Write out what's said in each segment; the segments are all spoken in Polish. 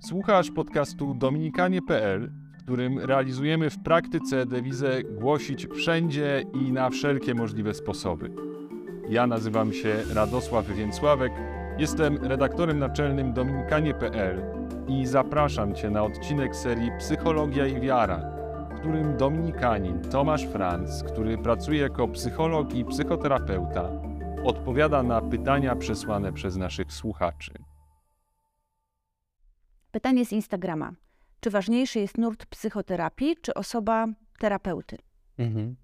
Słuchasz podcastu dominikanie.pl, w którym realizujemy w praktyce dewizę głosić wszędzie i na wszelkie możliwe sposoby. Ja nazywam się Radosław Więcławek, jestem redaktorem naczelnym dominikanie.pl i zapraszam Cię na odcinek serii Psychologia i Wiara, w którym dominikanin Tomasz Franz, który pracuje jako psycholog i psychoterapeuta, odpowiada na pytania przesłane przez naszych słuchaczy. Pytanie z Instagrama. Czy ważniejszy jest nurt psychoterapii, czy osoba terapeuty? Mhm.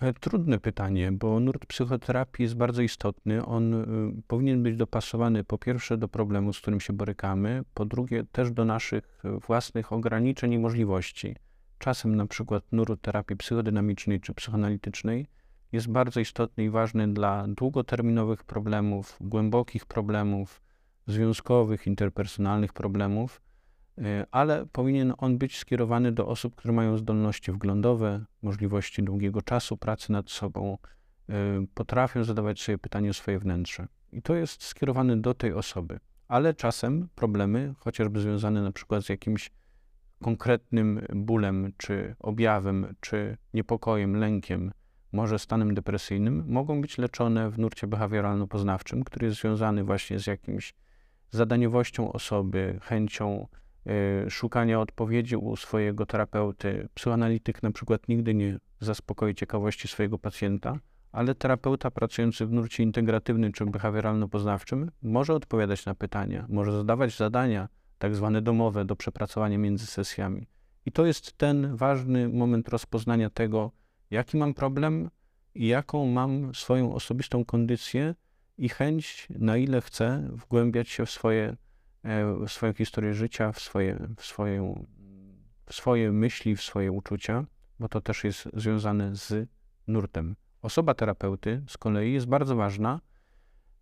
E, Trudne pytanie, bo nurt psychoterapii jest bardzo istotny. On y, powinien być dopasowany po pierwsze do problemu, z którym się borykamy, po drugie też do naszych y, własnych ograniczeń i możliwości. Czasem na przykład nurt terapii psychodynamicznej czy psychoanalitycznej jest bardzo istotny i ważny dla długoterminowych problemów, głębokich problemów, związkowych, interpersonalnych problemów, y, ale powinien on być skierowany do osób, które mają zdolności wglądowe, możliwości długiego czasu pracy nad sobą, y, potrafią zadawać sobie pytanie o swoje wnętrze. I to jest skierowane do tej osoby. Ale czasem problemy, chociażby związane na przykład z jakimś konkretnym bólem, czy objawem, czy niepokojem, lękiem, może stanem depresyjnym, mogą być leczone w nurcie behawioralno-poznawczym, który jest związany właśnie z jakimś zadaniowością osoby, chęcią y, szukania odpowiedzi u swojego terapeuty. Psychoanalityk na przykład nigdy nie zaspokoi ciekawości swojego pacjenta, ale terapeuta pracujący w nurcie integratywnym czy behawioralno-poznawczym może odpowiadać na pytania, może zadawać zadania tak zwane domowe do przepracowania między sesjami. I to jest ten ważny moment rozpoznania tego, jaki mam problem i jaką mam swoją osobistą kondycję, i chęć, na ile chcę wgłębiać się w, swoje, w swoją historię życia, w swoje, w, swoją, w swoje myśli, w swoje uczucia, bo to też jest związane z nurtem. Osoba terapeuty z kolei jest bardzo ważna,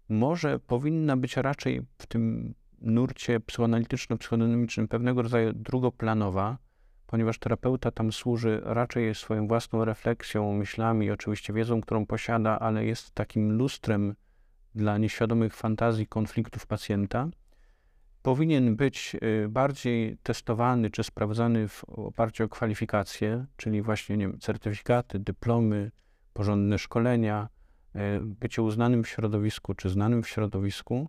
może powinna być raczej w tym nurcie psychoanalityczno-psychodynamicznym pewnego rodzaju drugoplanowa, ponieważ terapeuta tam służy raczej swoją własną refleksją, myślami, oczywiście wiedzą, którą posiada, ale jest takim lustrem dla nieświadomych fantazji, konfliktów pacjenta, powinien być y, bardziej testowany czy sprawdzany w oparciu o kwalifikacje, czyli właśnie nie wiem, certyfikaty, dyplomy, porządne szkolenia, y, bycie uznanym w środowisku czy znanym w środowisku.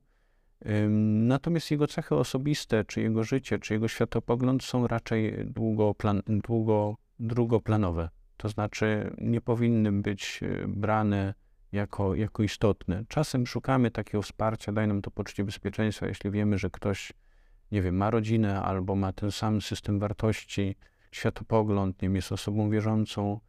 Natomiast jego cechy osobiste, czy jego życie, czy jego światopogląd są raczej długoplan, długo, drugoplanowe. To znaczy nie powinny być y, brane jako, jako istotne. Czasem szukamy takiego wsparcia, daje nam to poczucie bezpieczeństwa, jeśli wiemy, że ktoś, nie wiem, ma rodzinę albo ma ten sam system wartości, światopogląd, nie wiem, jest osobą wierzącą.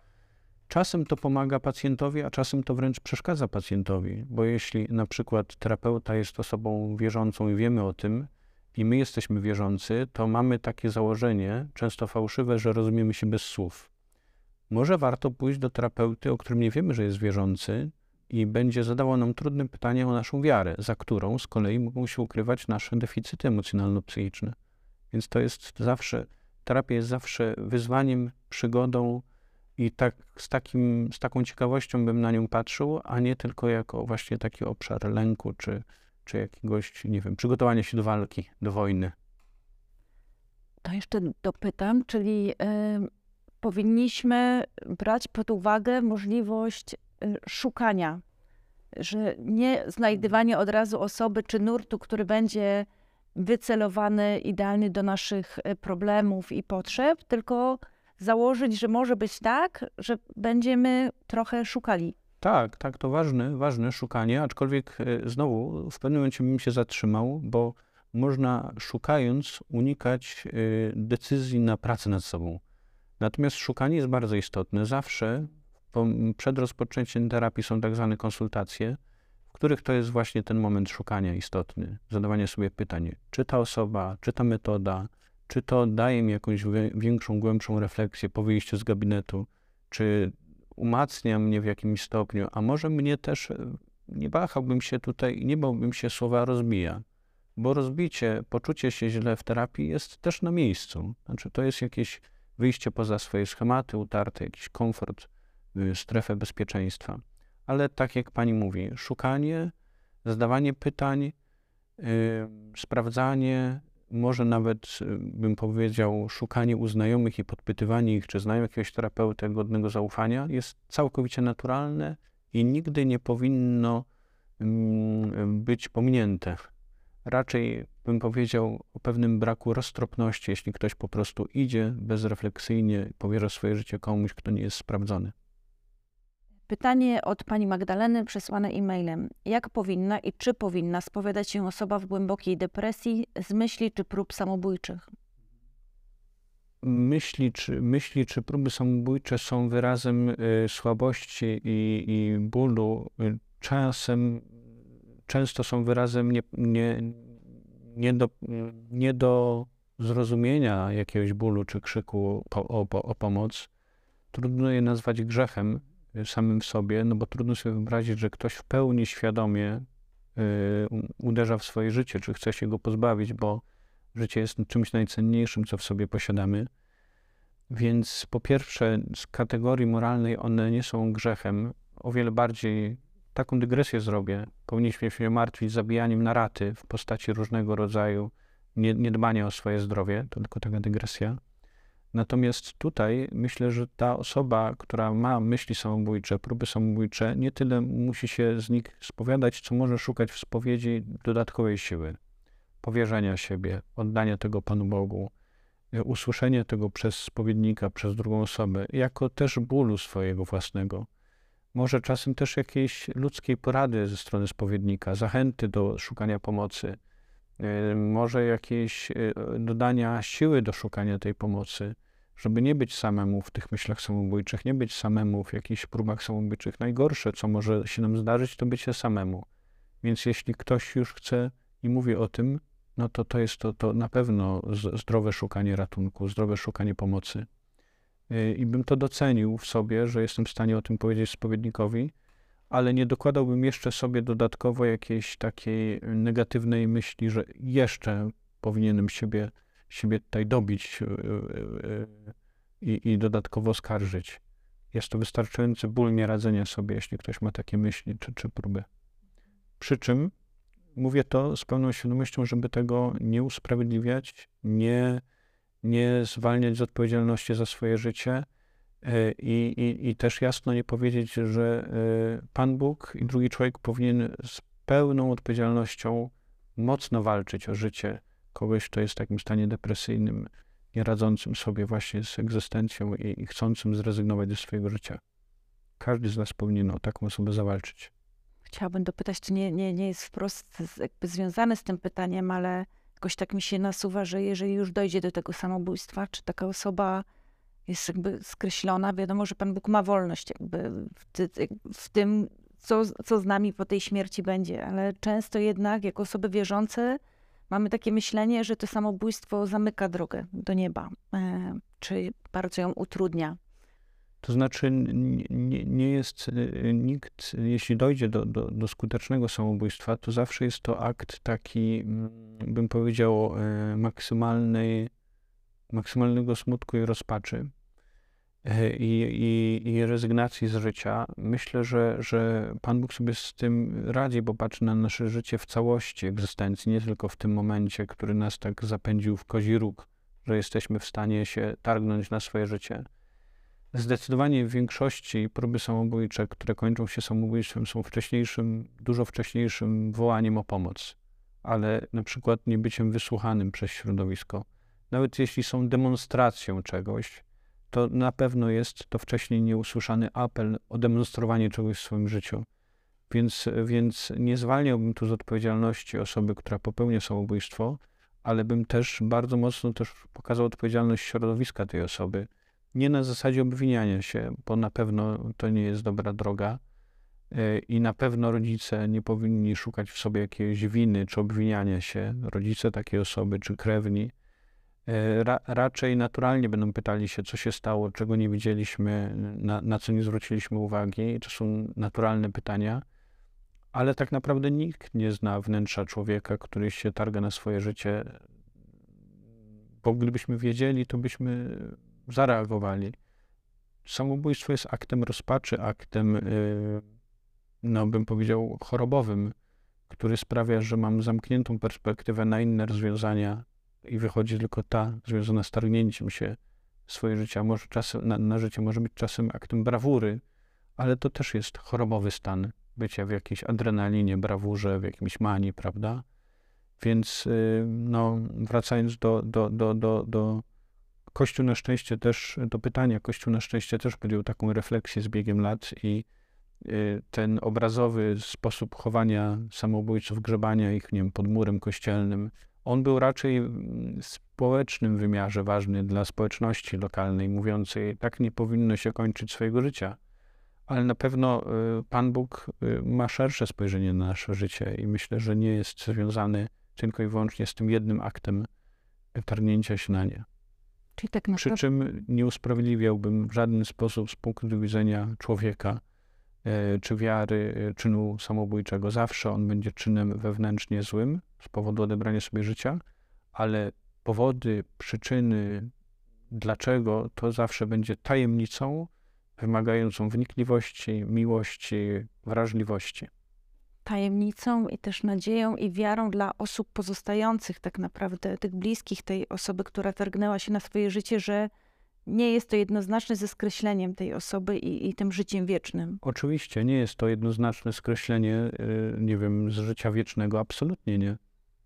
Czasem to pomaga pacjentowi, a czasem to wręcz przeszkadza pacjentowi, bo jeśli na przykład terapeuta jest osobą wierzącą i wiemy o tym, i my jesteśmy wierzący, to mamy takie założenie, często fałszywe, że rozumiemy się bez słów. Może warto pójść do terapeuty, o którym nie wiemy, że jest wierzący, i będzie zadało nam trudne pytanie o naszą wiarę, za którą z kolei mogą się ukrywać nasze deficyty emocjonalno-psychiczne. Więc to jest zawsze, terapia jest zawsze wyzwaniem, przygodą i tak, z, takim, z taką ciekawością bym na nią patrzył, a nie tylko jako właśnie taki obszar lęku czy, czy jakiegoś, nie wiem, przygotowania się do walki, do wojny. To jeszcze dopytam, czyli powinniśmy brać pod uwagę możliwość szukania, że nie znajdywanie od razu osoby czy nurtu, który będzie wycelowany idealnie do naszych y, problemów i potrzeb, tylko założyć, że może być tak, że będziemy trochę szukali. Tak, tak, to ważne, ważne szukanie, aczkolwiek y, znowu w pewnym momencie bym się zatrzymał, bo można szukając unikać decyzji na pracę nad sobą. Natomiast szukanie jest bardzo istotne. Zawsze przed rozpoczęciem terapii są tak zwane konsultacje, w których to jest właśnie ten moment szukania istotny, zadawanie sobie pytań, czy ta osoba, czy ta metoda, czy to daje mi jakąś większą, głębszą refleksję po wyjściu z gabinetu, czy umacnia mnie w jakimś stopniu, a może mnie też e, nie wahałbym się tutaj nie bałbym się słowa rozbija, bo rozbicie, poczucie się źle w terapii jest też na miejscu. Znaczy, to jest jakieś wyjście poza swoje schematy, utarte, jakiś komfort strefę bezpieczeństwa. Ale tak jak pani mówi, szukanie, zadawanie pytań, yy, sprawdzanie, może nawet, y, bym powiedział, szukanie u znajomych i podpytywanie ich, czy znają jakiegoś terapeuty godnego zaufania, jest całkowicie naturalne i nigdy nie powinno mm, być pominięte. Raczej bym powiedział o pewnym braku roztropności, jeśli ktoś po prostu idzie bezrefleksyjnie, powierza swoje życie komuś, kto nie jest sprawdzony. Pytanie od pani Magdaleny przesłane e-mailem. Jak powinna i czy powinna spowiadać się osoba w głębokiej depresji z myśli czy prób samobójczych? Myśli czy, myśli czy próby samobójcze są wyrazem y, słabości i, i bólu. Y, czasem, często są wyrazem nie, nie, nie, do, nie do zrozumienia jakiegoś bólu czy krzyku po, o, o pomoc. Trudno je nazwać grzechem, samym sobie, no bo trudno sobie wyobrazić, że ktoś w pełni świadomie y, uderza w swoje życie, czy chce się go pozbawić, bo życie jest czymś najcenniejszym, co w sobie posiadamy. Więc po pierwsze, z kategorii moralnej one nie są grzechem. O wiele bardziej taką dygresję zrobię. Powinniśmy się martwić zabijaniem na raty w postaci różnego rodzaju niedbania o swoje zdrowie. To tylko taka dygresja. Natomiast tutaj myślę, że ta osoba, która ma myśli samobójcze, próby samobójcze, nie tyle musi się z nich spowiadać, co może szukać w spowiedzi dodatkowej siły, powierzenia siebie, oddania tego Panu Bogu, e, usłyszenie tego przez spowiednika, przez drugą osobę, jako też bólu swojego własnego. Może czasem też jakiejś ludzkiej porady ze strony spowiednika, zachęty do szukania pomocy, e, może jakieś e, dodania siły do szukania tej pomocy żeby nie być samemu w tych myślach samobójczych, nie być samemu w jakichś próbach samobójczych. Najgorsze, co może się nam zdarzyć, to bycie samemu. Więc jeśli ktoś już chce i mówi o tym, no to to jest to, to na pewno zdrowe szukanie ratunku, zdrowe szukanie pomocy. I bym to docenił w sobie, że jestem w stanie o tym powiedzieć spowiednikowi, ale nie dokładałbym jeszcze sobie dodatkowo jakiejś takiej negatywnej myśli, że jeszcze powinienem siebie siebie tutaj dobić e, e, e, i, i dodatkowo skarżyć. Jest to wystarczający ból nieradzenia sobie, jeśli ktoś ma takie myśli czy, czy próby. Przy czym mówię to z pełną świadomością, żeby tego nie usprawiedliwiać, nie, nie zwalniać z odpowiedzialności za swoje życie i, i, i też jasno nie powiedzieć, że Pan Bóg i drugi człowiek powinien z pełną odpowiedzialnością mocno walczyć o życie kogoś, kto jest w takim stanie depresyjnym, nie radzącym sobie właśnie z egzystencją i, i chcącym zrezygnować ze swojego życia. Każdy z nas powinien o taką osobę zawalczyć. Chciałabym dopytać, czy nie, nie, nie jest wprost jakby związane z tym pytaniem, ale jakoś tak mi się nasuwa, że jeżeli już dojdzie do tego samobójstwa, czy taka osoba jest jakby skreślona, wiadomo, że Pan Bóg ma wolność jakby w, ty, w tym, co, co z nami po tej śmierci będzie, ale często jednak jako osoby wierzące mamy takie myślenie, że to samobójstwo zamyka drogę do nieba, e, czy bardzo ją utrudnia. To znaczy, nie, nie jest e, nikt, jeśli dojdzie do, do, do, skutecznego samobójstwa, to zawsze jest to akt taki, bym powiedział, e, maksymalnej, maksymalnego smutku i rozpaczy. E, i, i, i rezygnacji z życia, myślę, że, że Pan Bóg sobie z tym radzi, bo patrzy na nasze życie w całości egzystencji, nie tylko w tym momencie, który nas tak zapędził w kozi róg, że jesteśmy w stanie się targnąć na swoje życie. Zdecydowanie w większości próby samobójcze, które kończą się samobójstwem, są wcześniejszym, dużo wcześniejszym wołaniem o pomoc, ale na przykład nie byciem wysłuchanym przez środowisko. Nawet jeśli są demonstracją czegoś, to na pewno jest to wcześniej nieusłyszany apel o demonstrowanie czegoś w swoim życiu. Więc, więc nie zwalniałbym tu z odpowiedzialności osoby, która popełnia samobójstwo, ale bym też bardzo mocno też pokazał odpowiedzialność środowiska tej osoby. Nie na zasadzie obwiniania się, bo na pewno to nie jest dobra droga e, i na pewno rodzice nie powinni szukać w sobie jakiejś winy czy obwiniania się, rodzice takiej osoby czy krewni, ra, raczej naturalnie będą pytali się, co się stało, czego nie widzieliśmy, na, na co nie zwróciliśmy uwagi. To są naturalne pytania, ale tak naprawdę nikt nie zna wnętrza człowieka, który się targa na swoje życie, bo gdybyśmy wiedzieli, to byśmy zareagowali. Samobójstwo jest aktem rozpaczy, aktem, e, no bym powiedział, chorobowym, który sprawia, że mam zamkniętą perspektywę na inne rozwiązania i wychodzi tylko ta związana z targnięciem się swoje życia. Może czasem, na, na życie może być czasem aktem brawury, ale to też jest chorobowy stan bycia w jakiejś adrenalinie, brawurze, w jakimś manii, prawda? Więc y, no, wracając do, do, do, do, do Kościół na szczęście też, do pytania, Kościół na szczęście też podjął taką refleksję z biegiem lat i y, ten obrazowy sposób chowania samobójców, grzebania ich, nie wiem, pod murem kościelnym, on był raczej w społecznym wymiarze ważny dla społeczności lokalnej, mówiącej, tak nie powinno się kończyć swojego życia. Ale na pewno y, Pan Bóg ma szersze spojrzenie na nasze życie i myślę, że nie jest związany tylko i wyłącznie z tym jednym aktem targnięcia się na nie. Czyli tak Przy naprawdę... czym nie usprawiedliwiałbym w żaden sposób z punktu widzenia człowieka e, czy wiary czynu samobójczego. Zawsze on będzie czynem wewnętrznie złym z powodu odebrania sobie życia, ale powody, przyczyny, dlaczego, to zawsze będzie tajemnicą wymagającą wnikliwości, miłości, wrażliwości tajemnicą i też nadzieją i wiarą dla osób pozostających, tak naprawdę tych bliskich tej osoby, która targnęła się na swoje życie, że nie jest to jednoznaczne ze skreśleniem tej osoby i, i tym życiem wiecznym. Oczywiście nie jest to jednoznaczne skreślenie, y, nie wiem, z życia wiecznego, absolutnie nie.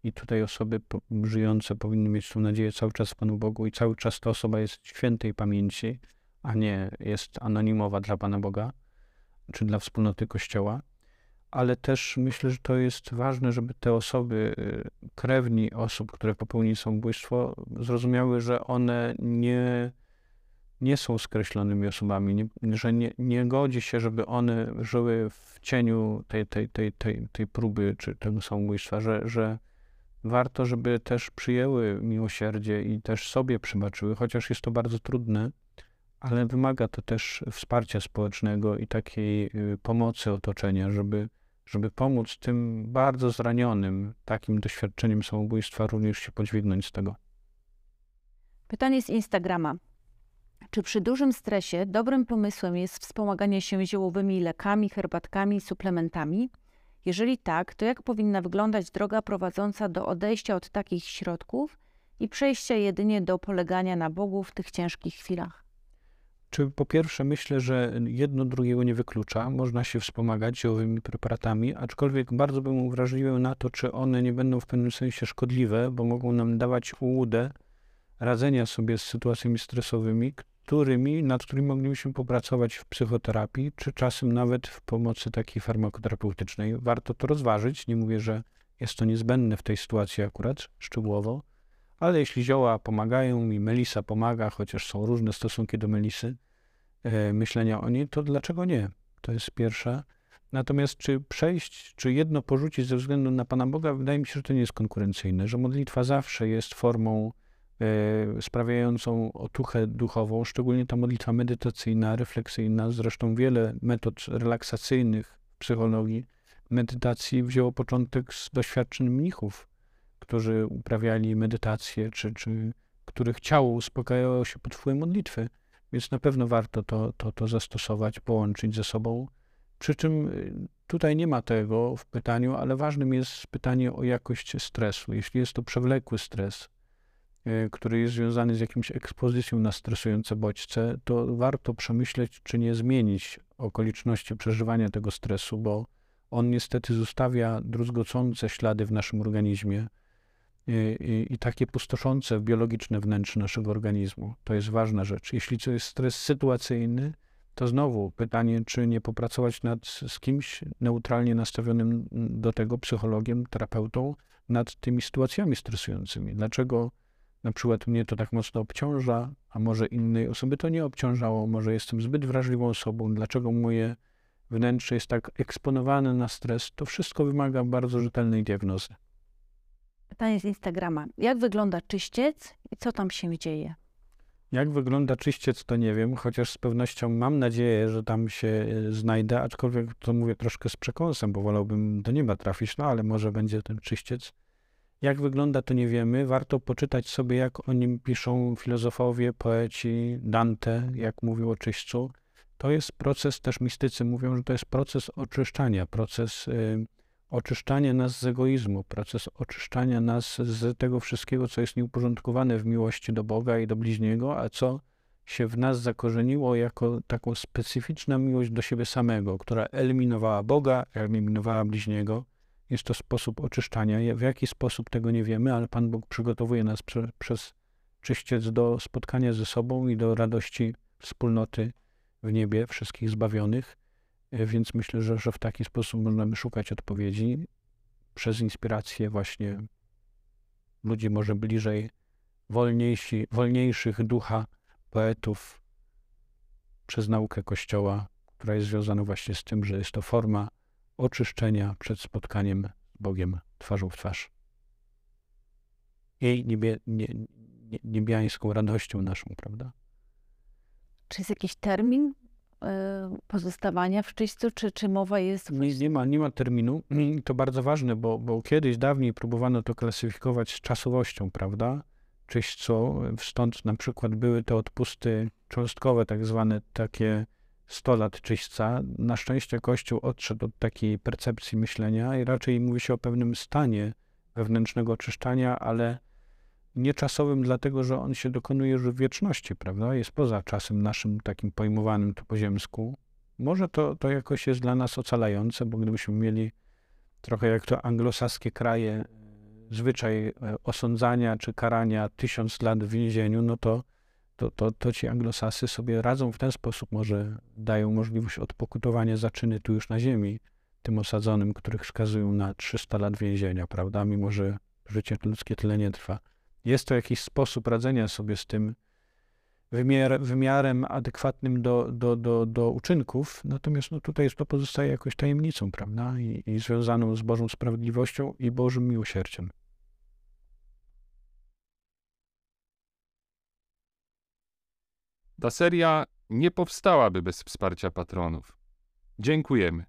I tutaj osoby żyjące powinny mieć tą nadzieję cały czas w Panu Bogu i cały czas ta osoba jest świętej pamięci, a nie jest anonimowa dla Pana Boga czy dla wspólnoty Kościoła. Ale też myślę, że to jest ważne, żeby te osoby, y, krewni osób, które popełnili samobójstwo, zrozumiały, że one nie, nie są skreślonymi osobami, nie, że nie, nie godzi się, żeby one żyły w cieniu tej, tej, tej, tej, tej próby czy tego samobójstwa, że, że warto, żeby też przyjęły miłosierdzie i też sobie przebaczyły, chociaż jest to bardzo trudne, ale wymaga to też wsparcia społecznego i takiej y, pomocy otoczenia, żeby żeby pomóc tym bardzo zranionym takim doświadczeniem samobójstwa również się podźwignąć z tego. Pytanie z Instagrama. Czy przy dużym stresie dobrym pomysłem jest wspomaganie się ziołowymi lekami, herbatkami, suplementami? Jeżeli tak, to jak powinna wyglądać droga prowadząca do odejścia od takich środków i przejścia jedynie do polegania na Bogu w tych ciężkich chwilach? Czy po pierwsze myślę, że jedno drugiego nie wyklucza, można się wspomagać ziołowymi preparatami, aczkolwiek bardzo bym uwrażliwiał na to, czy one nie będą w pewnym sensie szkodliwe, bo mogą nam dawać ułudę radzenia sobie z sytuacjami stresowymi, którymi, nad którymi moglibyśmy popracować w psychoterapii, czy czasem nawet w pomocy takiej farmakoterapeutycznej. Warto to rozważyć. Nie mówię, że jest to niezbędne w tej sytuacji akurat szczegółowo, ale jeśli zioła pomagają i melisa pomaga, chociaż są różne stosunki do melisy, e, myślenia o niej, to dlaczego nie? To jest pierwsza. Natomiast czy przejść, czy jedno porzucić ze względu na Pana Boga, wydaje mi się, że to nie jest konkurencyjne, że modlitwa zawsze jest formą sprawiającą otuchę duchową, szczególnie ta modlitwa medytacyjna, refleksyjna. Zresztą wiele metod relaksacyjnych w psychologii medytacji wzięło początek z doświadczeń mnichów, którzy uprawiali medytację, czy, czy których ciało uspokajało się pod wpływem modlitwy. Więc na pewno warto to, to, to zastosować, połączyć ze sobą. Przy czym y, tutaj nie ma tego w pytaniu, ale ważnym jest pytanie o jakość stresu. Jeśli jest to przewlekły stres, który jest związany z jakimś ekspozycją na stresujące bodźce, to warto przemyśleć, czy nie zmienić okoliczności przeżywania tego stresu, bo on niestety zostawia druzgocące ślady w naszym organizmie i, i, takie pustoszące biologiczne wnętrze naszego organizmu. To jest ważna rzecz. Jeśli to jest stres sytuacyjny, to znowu pytanie, czy nie popracować nad z kimś neutralnie nastawionym do tego psychologiem, terapeutą, nad tymi sytuacjami stresującymi. Dlaczego na przykład mnie to tak mocno obciąża, a może innej osoby to nie obciążało, może jestem zbyt wrażliwą osobą, dlaczego moje wnętrze jest tak eksponowane na stres, to wszystko wymaga bardzo rzetelnej diagnozy. Pytanie z Instagrama. Jak wygląda czyściec i co tam się dzieje? Jak wygląda czyściec, to nie wiem, chociaż z pewnością mam nadzieję, że tam się e, znajdę, aczkolwiek to mówię troszkę z przekąsem, bo wolałbym do nieba trafić, no ale może będzie ten czyściec. Jak wygląda, to nie wiemy. Warto poczytać sobie, jak o nim piszą filozofowie, poeci, Dante, jak mówił o czyśćcu. To jest proces, też mistycy mówią, że to jest proces oczyszczania, proces y, oczyszczanie nas z egoizmu, proces oczyszczania nas z tego wszystkiego, co jest nieuporządkowane w miłości do Boga i do bliźniego, a co się w nas zakorzeniło jako taką specyficzna miłość do siebie samego, która eliminowała Boga, eliminowała bliźniego. Jest to sposób oczyszczania. W jaki sposób tego nie wiemy, ale Pan Bóg przygotowuje nas prze, przez czyściec do spotkania ze sobą i do radości wspólnoty w niebie wszystkich zbawionych. E, Więc myślę, że, że w taki sposób możemy szukać odpowiedzi przez inspirację właśnie ludzi może bliżej wolniejsi, wolniejszych ducha poetów, przez naukę Kościoła, która jest związana właśnie z tym, że jest to forma oczyszczenia przed spotkaniem z Bogiem twarzą w twarz. Jej niebie, nie, nie, niebiańską radością naszą, prawda? Czy jest jakiś termin e, pozostawania w czyśćcu, czy, czy mowa jest... Nie, nie, ma, nie ma terminu. To bardzo ważne, bo, bo kiedyś dawniej próbowano to klasyfikować z czasowością, prawda? Czyśćco, stąd na przykład były te odpusty cząstkowe, tak zwane takie 100 lat czyśćca. Na szczęście Kościół odszedł od takiej percepcji myślenia i raczej mówi się o pewnym stanie wewnętrznego oczyszczania, ale nie czasowym, dlatego że on się dokonuje już w wieczności, prawda? Jest poza czasem naszym takim pojmowanym tu po ziemsku. Może to, to jakoś jest dla nas ocalające, bo gdybyśmy mieli trochę jak to anglosaskie kraje, zwyczaj e, osądzania czy karania tysiąc lat w więzieniu, no to, to, to, to ci anglosasy sobie radzą w ten sposób, może dają możliwość odpokutowania za czyny tu już na ziemi, tym osadzonym, których skazują na 300 lat więzienia, prawda, mimo że życie ludzkie tyle nie trwa. Jest to jakiś sposób radzenia sobie z tym wymiar, wymiarem adekwatnym do, do, do, do uczynków, natomiast no, tutaj to pozostaje jakoś tajemnicą, prawda, I, i związaną z Bożą sprawiedliwością i Bożym miłosierdziem. Ta seria nie powstałaby bez wsparcia patronów. Dziękujemy.